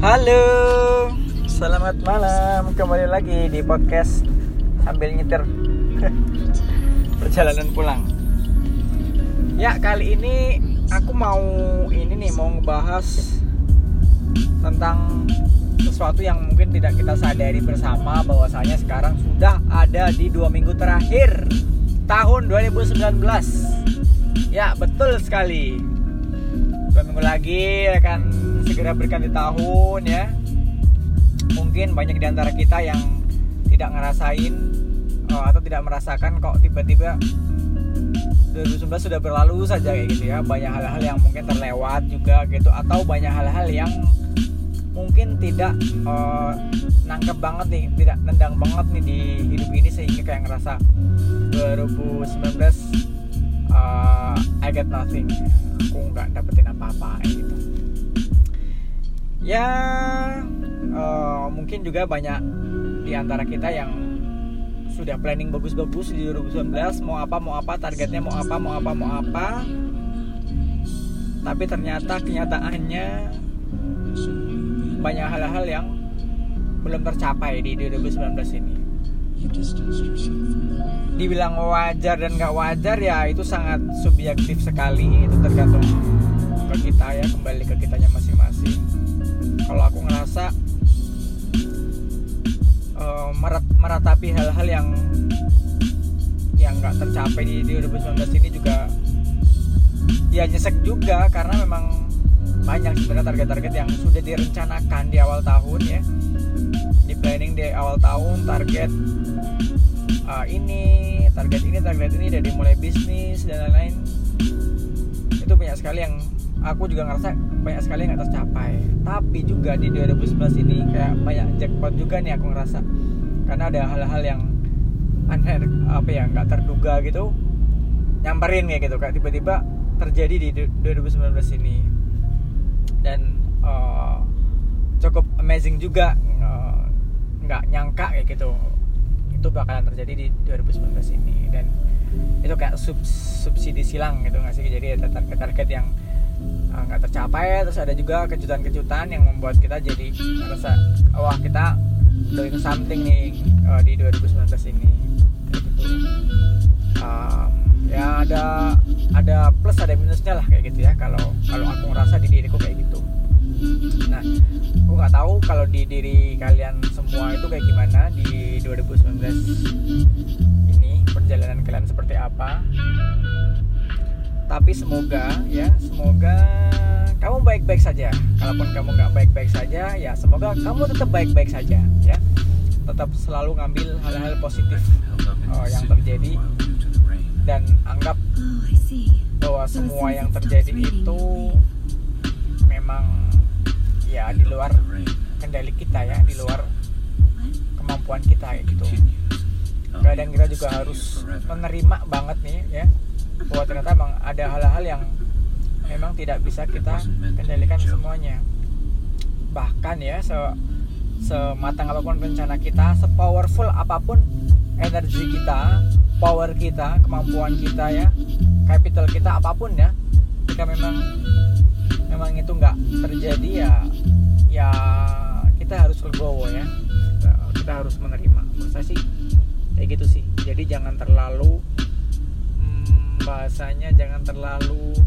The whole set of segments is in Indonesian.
Halo, selamat malam. Kembali lagi di podcast sambil nyetir perjalanan pulang. Ya kali ini aku mau ini nih mau ngebahas tentang sesuatu yang mungkin tidak kita sadari bersama bahwasanya sekarang sudah ada di dua minggu terakhir tahun 2019. Ya betul sekali. Dua minggu lagi akan segera berganti tahun ya. Mungkin banyak di antara kita yang tidak ngerasain uh, atau tidak merasakan kok tiba-tiba 2019 sudah berlalu saja kayak gitu ya banyak hal-hal yang mungkin terlewat juga gitu atau banyak hal-hal yang mungkin tidak uh, nangkep banget nih tidak nendang banget nih di hidup ini sehingga kayak ngerasa 2019 uh, I get nothing. Aku nggak dapetin apa-apa gitu. Ya uh, mungkin juga banyak di antara kita yang sudah planning bagus-bagus di 2019 mau apa mau apa targetnya mau apa mau apa mau apa. Tapi ternyata kenyataannya banyak hal-hal yang belum tercapai di 2019 ini dibilang wajar dan nggak wajar ya itu sangat subjektif sekali. Itu tergantung ke kita ya kembali ke kitanya masing-masing. Kalau aku ngerasa uh, merat, meratapi hal-hal yang yang nggak tercapai di 2019 ini juga ya nyesek juga. Karena memang banyak sebenarnya target-target yang sudah direncanakan di awal tahun ya di planning di awal tahun target uh, ini target ini target ini dari mulai bisnis dan lain-lain. Itu banyak sekali yang aku juga ngerasa banyak sekali yang nggak tercapai. Tapi juga di 2019 ini kayak banyak jackpot juga nih aku ngerasa. Karena ada hal-hal yang aneh apa ya nggak terduga gitu nyamperin kayak gitu kayak tiba-tiba terjadi di 2019 ini. Dan uh, cukup amazing juga nggak nyangka kayak gitu. Itu bakalan terjadi di 2019 ini. Dan itu kayak sub, subsidi silang gitu nggak sih? Jadi ada target-target yang nggak uh, tercapai terus ada juga kejutan-kejutan yang membuat kita jadi merasa wah kita doing something nih uh, di 2019 ini. Gitu. um, ya ada ada plus ada minusnya lah kayak gitu ya. Kalau kalau aku ngerasa di diriku kayak gitu nah aku nggak tahu kalau di diri kalian semua itu kayak gimana di 2019 ini perjalanan kalian seperti apa. Tapi semoga ya semoga kamu baik-baik saja. Kalaupun kamu nggak baik-baik saja ya semoga kamu tetap baik-baik saja ya. Tetap selalu ngambil hal-hal positif uh, yang terjadi. Dan anggap bahwa semua yang terjadi itu memang ya di luar kendali kita ya di luar kemampuan kita ya gitu. Kadang kita juga harus menerima banget nih ya bahwa ternyata memang ada hal-hal yang memang tidak bisa kita kendalikan semuanya. Bahkan ya se sematang apa pun rencana kita sepowerful apa pun energi kita power kita kemampuan kita ya capital kita apa pun ya jika memang memang itu nggak terjadi ya ya kita harus legowo ya. Kita harus menerima. Menurut saya sih kayak gitu sih. Jadi jangan terlalu hmm, bahasanya jangan terlalu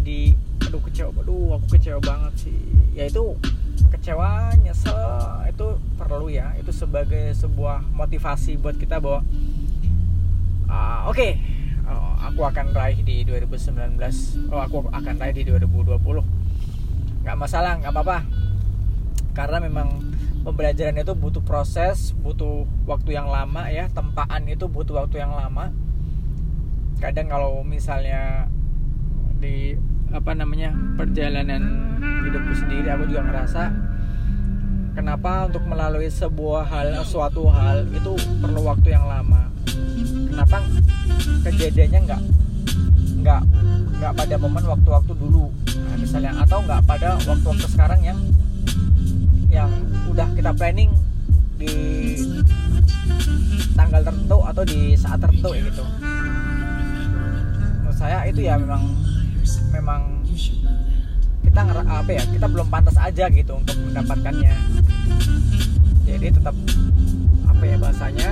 di aduh kecewa aduh aku kecewa banget sih. Ya itu kecewa nyesel itu perlu ya. Itu sebagai sebuah motivasi buat kita bahwa uh, oke. okay, oh, aku akan raih di 2019 oh aku akan raih di 2020 nggak masalah nggak apa-apa. Karena memang pembelajaran itu butuh proses butuh waktu yang lama ya. Tempaan itu butuh waktu yang lama. Kadang kalau misalnya di apa namanya perjalanan hidupku sendiri aku juga ngerasa kenapa untuk melalui sebuah hal suatu hal itu perlu waktu yang lama? Kenapa kejadiannya nggak nggak nggak pada momen waktu-waktu dulu. Nah, misalnya atau nggak pada waktu-waktu sekarang yang yang udah kita planning di tanggal tertentu atau di saat tertentu ya gitu. Menurut saya itu ya memang memang kita kita apa ya kita belum pantas aja gitu untuk mendapatkannya. Jadi tetap apa ya bahasanya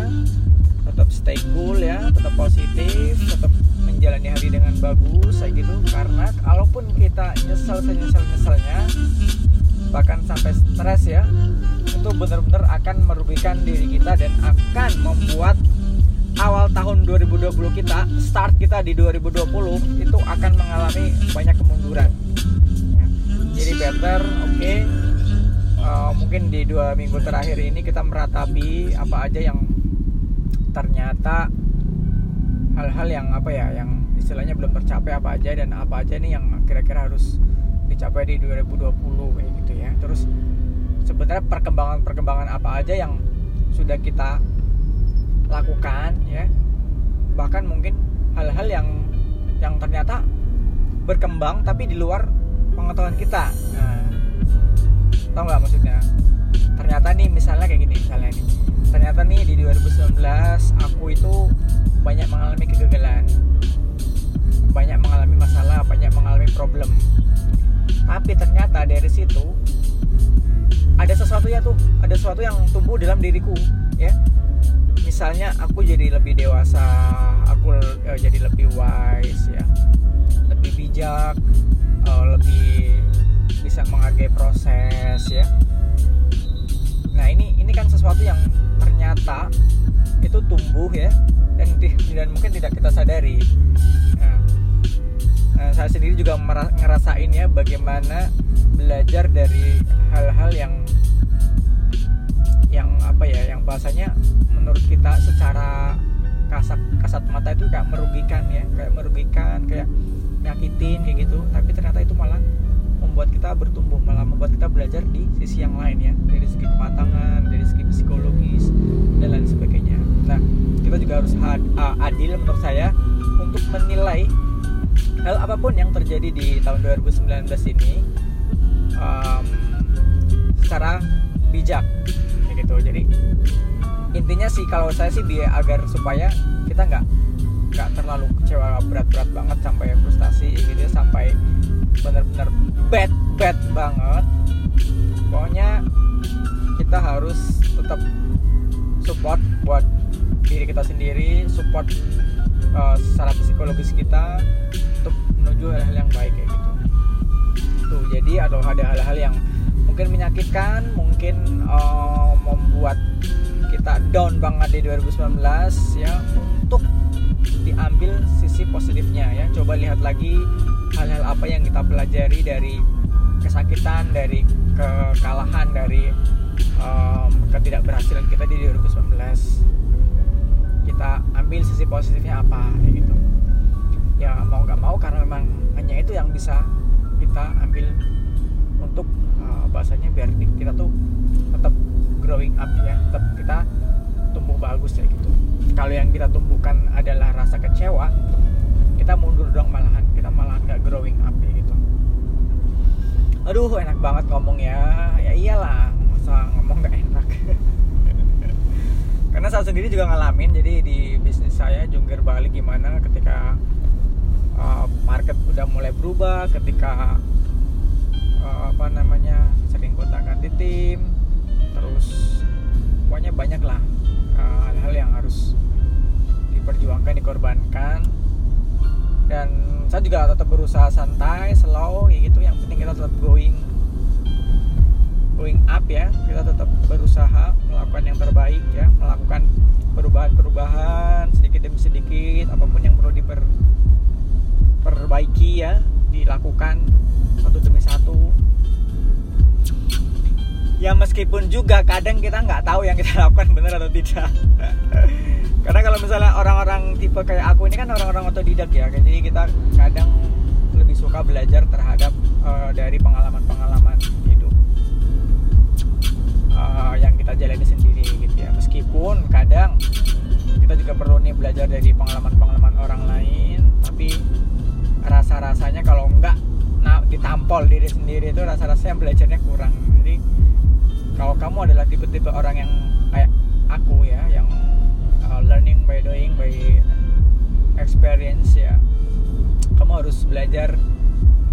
tetap stay cool ya tetap positif tetap menjalani hari dengan bagus kayak gitu karena kalaupun kita nyesel senyesel nyeselnya bahkan sampai stres ya itu benar-benar akan merugikan diri kita dan akan membuat awal tahun 2020 kita start kita di 2020 itu akan mengalami banyak kemunduran ya. jadi better oke okay, uh, mungkin di dua minggu terakhir ini kita meratapi apa aja yang ternyata hal-hal yang apa ya yang istilahnya belum tercapai apa aja dan apa aja nih yang kira-kira harus dicapai di 2020 kayak gitu ya. Terus sebenarnya perkembangan-perkembangan apa aja yang sudah kita lakukan ya. Bahkan mungkin hal-hal yang yang ternyata berkembang tapi di luar pengetahuan kita. Nah, tau nggak maksudnya? Ternyata nih misalnya kayak gini misalnya nih ternyata nih di 2019 aku itu banyak mengalami kegagalan. Banyak mengalami masalah banyak mengalami problem. Tapi ternyata dari situ ada sesuatu ya tuh ada sesuatu yang tumbuh dalam diriku ya. Misalnya aku jadi lebih dewasa aku uh, jadi lebih wise ya. Lebih bijak uh, lebih bisa menghargai proses ya. Nah ini ini kan sesuatu yang ternyata itu tumbuh ya dan dan mungkin tidak kita sadari. Nah, nah, saya sendiri juga ngerasain ya bagaimana belajar dari hal-hal yang yang apa ya yang bahasanya menurut kita secara kasat kasat mata itu kayak merugikan ya kayak merugikan kayak nyakitin kayak gitu. Tapi ternyata itu malah membuat kita bertumbuh malah membuat kita belajar di sisi yang lain ya. Dari segi kematangan dari segi psikologis dan lain sebagainya. Nah kita juga harus adil menurut saya untuk menilai hal apa pun yang terjadi di tahun 2019 ini um, secara bijak. Gitu. Jadi intinya sih kalau saya sih biar agar supaya kita nggak nggak terlalu kecewa berat-berat banget sampai frustasi gitu ya sampai benar-benar bad bad banget. Pokoknya kita harus tetap support buat diri kita sendiri support uh, secara psikologis kita untuk menuju hal-hal yang baik kayak gitu. Tuh jadi atau ada hal-hal yang mungkin menyakitkan mungkin uh, membuat kita down banget di 2019 ya untuk diambil sisi positifnya ya. Coba lihat lagi hal-hal apa yang kita pelajari dari kesakitan dari kekalahan dari um, ketidakberhasilan kita di 2019 kita ambil sisi positifnya apa gitu. Ya mau nggak mau karena memang hanya itu yang bisa kita ambil untuk uh, bahasanya biar kita tuh tetap growing up ya tetap kita tumbuh bagus ya gitu. Kalau yang kita tumbuhkan adalah rasa kecewa kita mundur dong malahan. Kita malah nggak growing up ya gitu. Aduh enak banget ngomong ya. Ya iyalah masa ngomong nggak enak. Karena saya sendiri juga ngalamin jadi di bisnis saya jungkir balik gimana ketika uh, market udah mulai berubah ketika uh, apa namanya sering gonta ganti tim terus pokoknya banyak lah uh, hal-hal yang harus diperjuangkan dikorbankan. Dan saya juga tetap berusaha santai slow kayak gitu. Yang penting kita tetap going going up ya. Kita tetap berusaha melakukan yang terbaik ya. Melakukan perubahan-perubahan sedikit demi sedikit apa pun yang perlu diperbaiki ya dilakukan satu demi satu ya meskipun juga kadang kita nggak tahu yang kita lakukan benar atau tidak. Karena kalau misalnya orang-orang tipe kayak aku ini kan orang-orang otodidak ya jadi kita kadang lebih suka belajar terhadap uh, dari pengalaman-pengalaman uh, yang kita jalani sendiri gitu ya. Meskipun kadang kita juga perlu nih belajar dari pengalaman-pengalaman orang lain tapi rasa-rasanya kalau enggak nah, ditampol diri sendiri itu rasa-rasanya belajarnya kurang. Jadi kalau kamu adalah tipe-tipe orang yang kayak aku ya yang uh, learning by doing by experience ya kamu harus belajar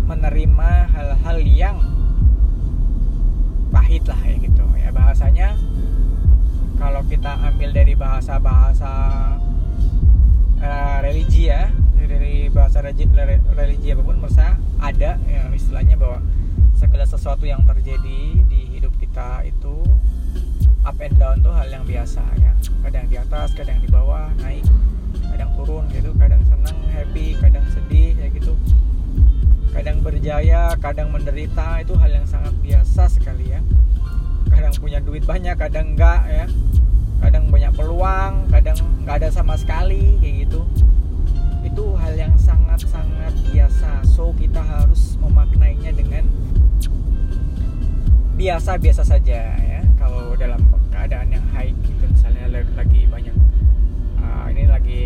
menerima hal-hal yang pahit lah ya gitu. Ya bahasanya kalau kita ambil dari bahasa-bahasa uh, religi ya dari bahasa religi apa pun merasa ada ya, istilahnya bahwa segala sesuatu yang terjadi di kita itu up and down tuh hal yang biasa ya. Kadang di atas kadang di bawah naik kadang turun gitu kadang senang happy kadang sedih ya gitu. Kadang berjaya kadang menderita itu hal yang sangat biasa sekali ya. Kadang punya duit banyak kadang enggak ya. Kadang banyak peluang kadang nggak ada sama sekali kayak gitu. Itu hal yang sangat-sangat biasa. So kita harus memaknainya dengan biasa-biasa saja ya. Kalau dalam keadaan yang high gitu misalnya lagi banyak uh, ini lagi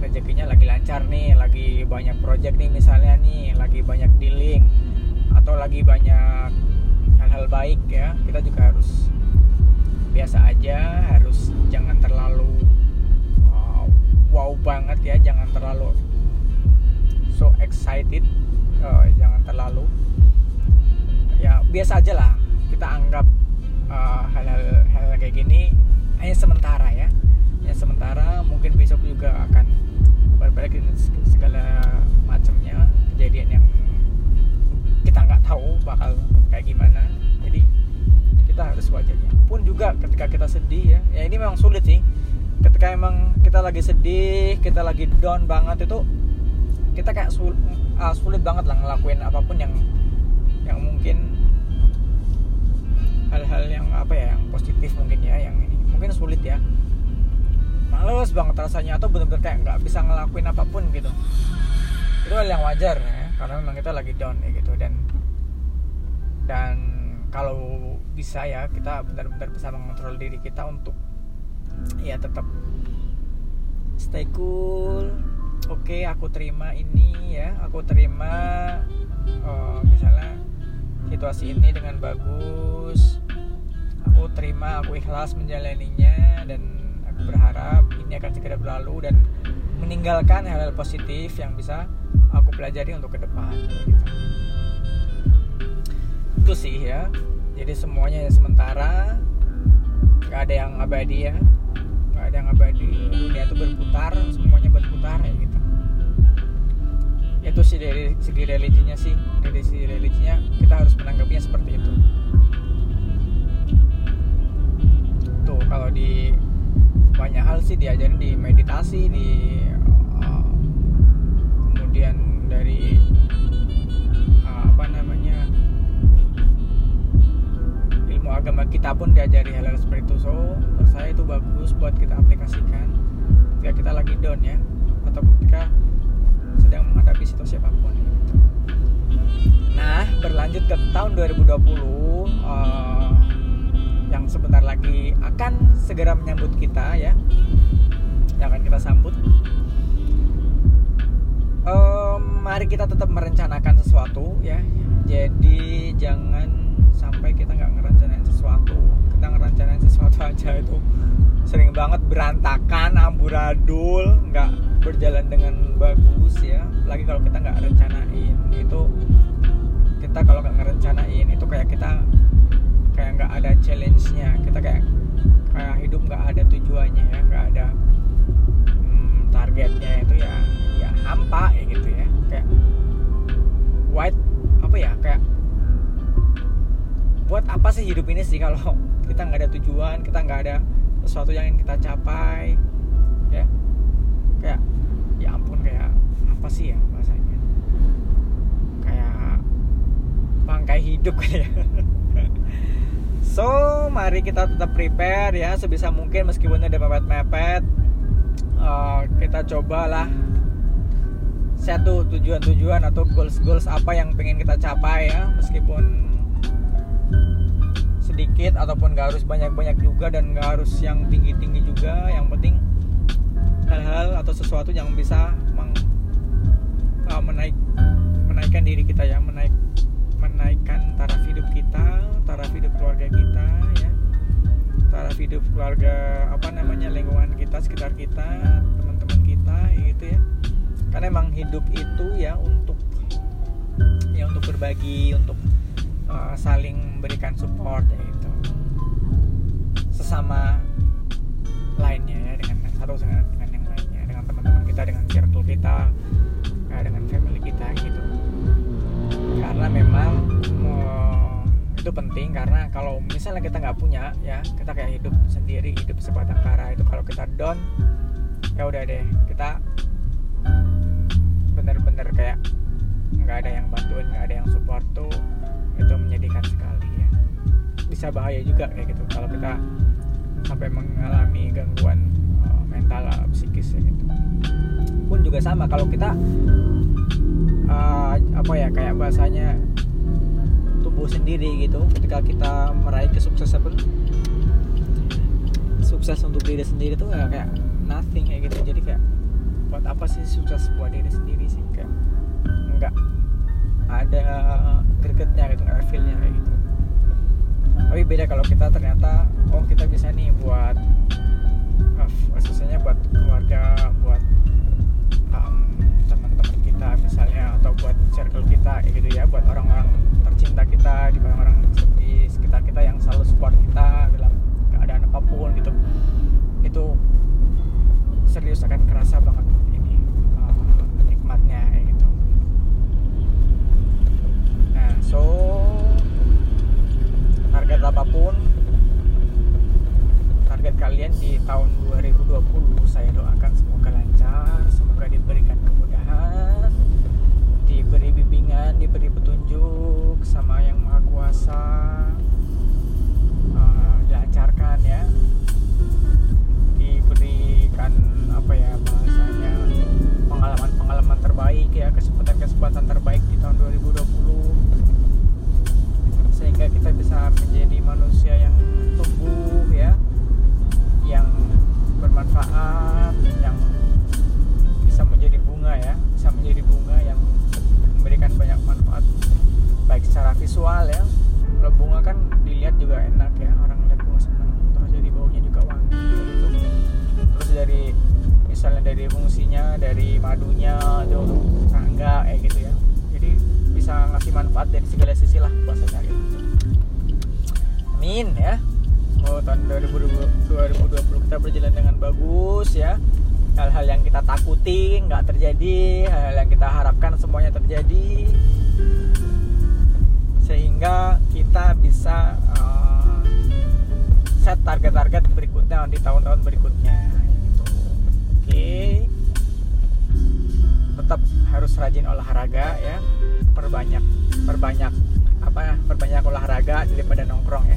rezekinya lagi lancar nih lagi banyak project nih misalnya nih lagi banyak dealing atau lagi banyak hal-hal baik ya. Kita juga harus biasa aja harus jangan terlalu uh, wow banget ya. Jangan terlalu so excited uh, jangan terlalu ya biasa aja lah kita anggap uh, hal-hal uh, hal, kayak gini hanya sementara ya. Ya sementara mungkin besok juga akan berbalik segala macamnya kejadian yang kita nggak tahu bakal kayak gimana. Jadi kita harus wajarnya pun juga ketika kita sedih ya ya ini memang sulit sih. Ketika emang kita lagi sedih kita lagi down banget itu kita kayak sulit, uh, ah, sulit banget lah ngelakuin apa pun yang yang mungkin hal-hal yang apa ya yang positif mungkin ya yang ini mungkin sulit ya. Males banget rasanya atau benar-benar kayak nggak bisa ngelakuin apa pun gitu. Itu hal yang wajar ya karena memang kita lagi down ya gitu. Dan dan kalau bisa ya kita benar-benar bisa mengontrol diri kita untuk ya tetap stay cool. Oke okay, aku terima ini ya aku terima uh, misalnya situasi ini dengan bagus aku terima aku ikhlas menjalaninya dan aku berharap ini akan segera berlalu dan meninggalkan hal-hal positif yang bisa aku pelajari untuk ke depan gitu. itu sih ya. Jadi semuanya sementara. Gak ada yang abadi ya. Gak ada yang abadi. Dunia itu berputar semuanya berputar ya gitu. Itu sih dari segi religinya sih. Dari segi religinya kita harus menanggapinya seperti itu tuh kalau di banyak hal sih diajarin di meditasi di uh, kemudian dari uh, apa namanya ilmu agama kita pun diajari hal-hal seperti itu. So saya itu bagus buat kita aplikasikan ketika kita lagi down ya atau ketika sedang menghadapi situasi apa pun. Nah berlanjut ke tahun 2020 uh, sebentar lagi akan segera menyambut kita ya. Akan kita sambut. Um, mari kita tetap merencanakan sesuatu ya. Jadi jangan sampai kita nggak ngerencanain sesuatu. Kita ngerencanain sesuatu aja itu sering banget berantakan amburadul nggak berjalan dengan bagus ya. Lagi kalau kita nggak rencanain. Itu kita kalau nggak ngerencanain itu kayak kita kayak nggak ada challenge-nya. Kita kayak kayak hidup nggak ada tujuannya ya nggak ada hmm, targetnya itu ya ya hampa ya gitu ya. Kayak white apa ya kayak buat apa sih hidup ini sih kalau kita nggak ada tujuan kita nggak ada sesuatu yang ingin kita capai ya? Kayak ya ampun kayak apa sih ya rasanya? Kayak bangkai hidup kayak So, mari kita tetap prepare ya sebisa mungkin meskipun ada mepet-mepet. Uh, kita cobalah satu tujuan-tujuan atau goals-goals apa yang pengen kita capai ya meskipun sedikit ataupun gak harus banyak-banyak juga dan gak harus yang tinggi-tinggi juga yang penting hal-hal atau sesuatu yang bisa meng, uh, menaik menaikkan diri kita ya menaik menaikkan taraf hidup kita hidup keluarga apa namanya lingkungan kita sekitar kita teman-teman kita gitu ya. Karena emang hidup itu ya untuk ya untuk berbagi untuk uh, saling memberikan support ya gitu. Sesama satu dengan, dengan yang lainnya dengan teman-teman kita dengan circle kita ya, dengan family kita gitu. Karena memang itu penting karena kalau misalnya kita nggak punya ya kita kayak hidup sendiri hidup sebatang kara itu kalau kita down ya udah deh kita bener-bener kayak nggak ada yang bantuin nggak ada yang support tuh itu menyedihkan sekali ya. Bisa bahaya juga kayak gitu kalau kita sampai mengalami gangguan uh, mental uh, psikis ya gitu. Pun juga sama kalau kita uh, apa ya kayak bahasanya tubuh sendiri gitu ketika kita meraih kesuksesan pun sukses untuk diri sendiri tuh ya kayak nothing kayak gitu. Jadi kayak buat apa sih sukses buat diri sendiri sih? Kayak nggak ada gregetnya gitu nggak feelnya kayak gitu. Tapi beda kalau kita ternyata oh kita bisa nih buat uh, khususnya buat keluarga buat kita misalnya atau buat circle kita gitu ya buat orang-orang tercinta kita di orang-orang di sekitar kita yang selalu support kita dalam keadaan apa pun gitu. Itu serius akan kerasa banget ini uh, nikmatnya kayak gitu. Nah so target apa pun target kalian di tahun 2020 dari madunya itu serangga kayak gitu ya. Jadi bisa ngasih manfaat dari segala sisi lah bahasanya gitu amin ya. Oh tahun 2020, 2020 kita berjalan dengan bagus ya. Hal-hal yang kita takuti nggak terjadi hal-hal yang kita harapkan semuanya terjadi. Sehingga kita bisa uh, set target-target berikutnya di tahun-tahun berikutnya tetap harus rajin olahraga ya. Perbanyak perbanyak apa ya perbanyak olahraga daripada nongkrong ya.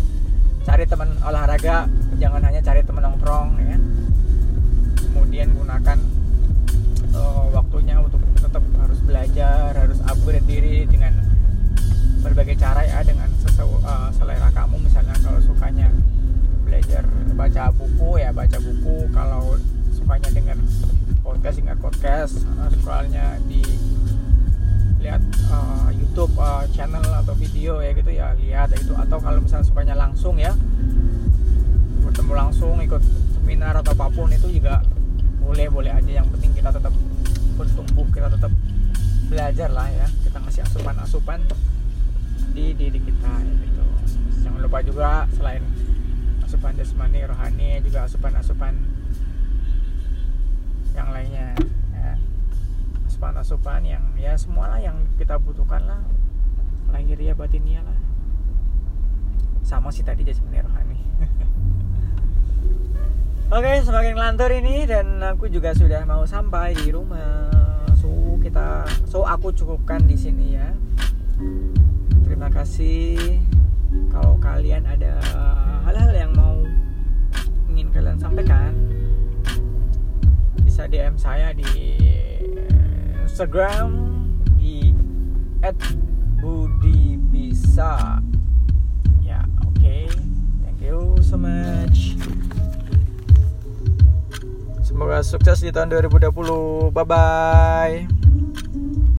Cari teman olahraga jangan hanya cari teman nongkrong ya. Kemudian gunakan uh, waktunya untuk tetap harus belajar harus upgrade diri dengan berbagai cara ya dengan sesu, uh, selera kamu. Misalnya kalau sukanya belajar baca buku ya baca buku. Kalau sukanya dengan podcast dengar podcast. Soalnya di lihat uh, YouTube uh, channel atau video ya gitu ya lihat ya itu atau kalau misalnya sukanya langsung ya bertemu langsung ikut seminar atau apa pun itu juga boleh boleh aja. Yang penting kita tetap bertumbuh kita tetap belajar lah ya. Kita ngasih asupan asupan di diri kita ya gitu. Jangan lupa juga selain asupan jasmani rohani juga asupan asupan yang lainnya ya asupan-asupan yang ya semualah yang kita butuhkan lah lahiriah batinnya lah sama sih tadi jasmani rohani Oke, semakin ngelantur ini dan aku juga sudah mau sampai di rumah. So kita, so aku cukupkan di sini ya. Terima kasih. Kalau kalian ada hal-hal yang mau ingin kalian sampaikan, bisa DM saya di Instagram di @budibisa. Ya, oke. Okay. Thank you so much. Semoga sukses di tahun 2020. Bye bye.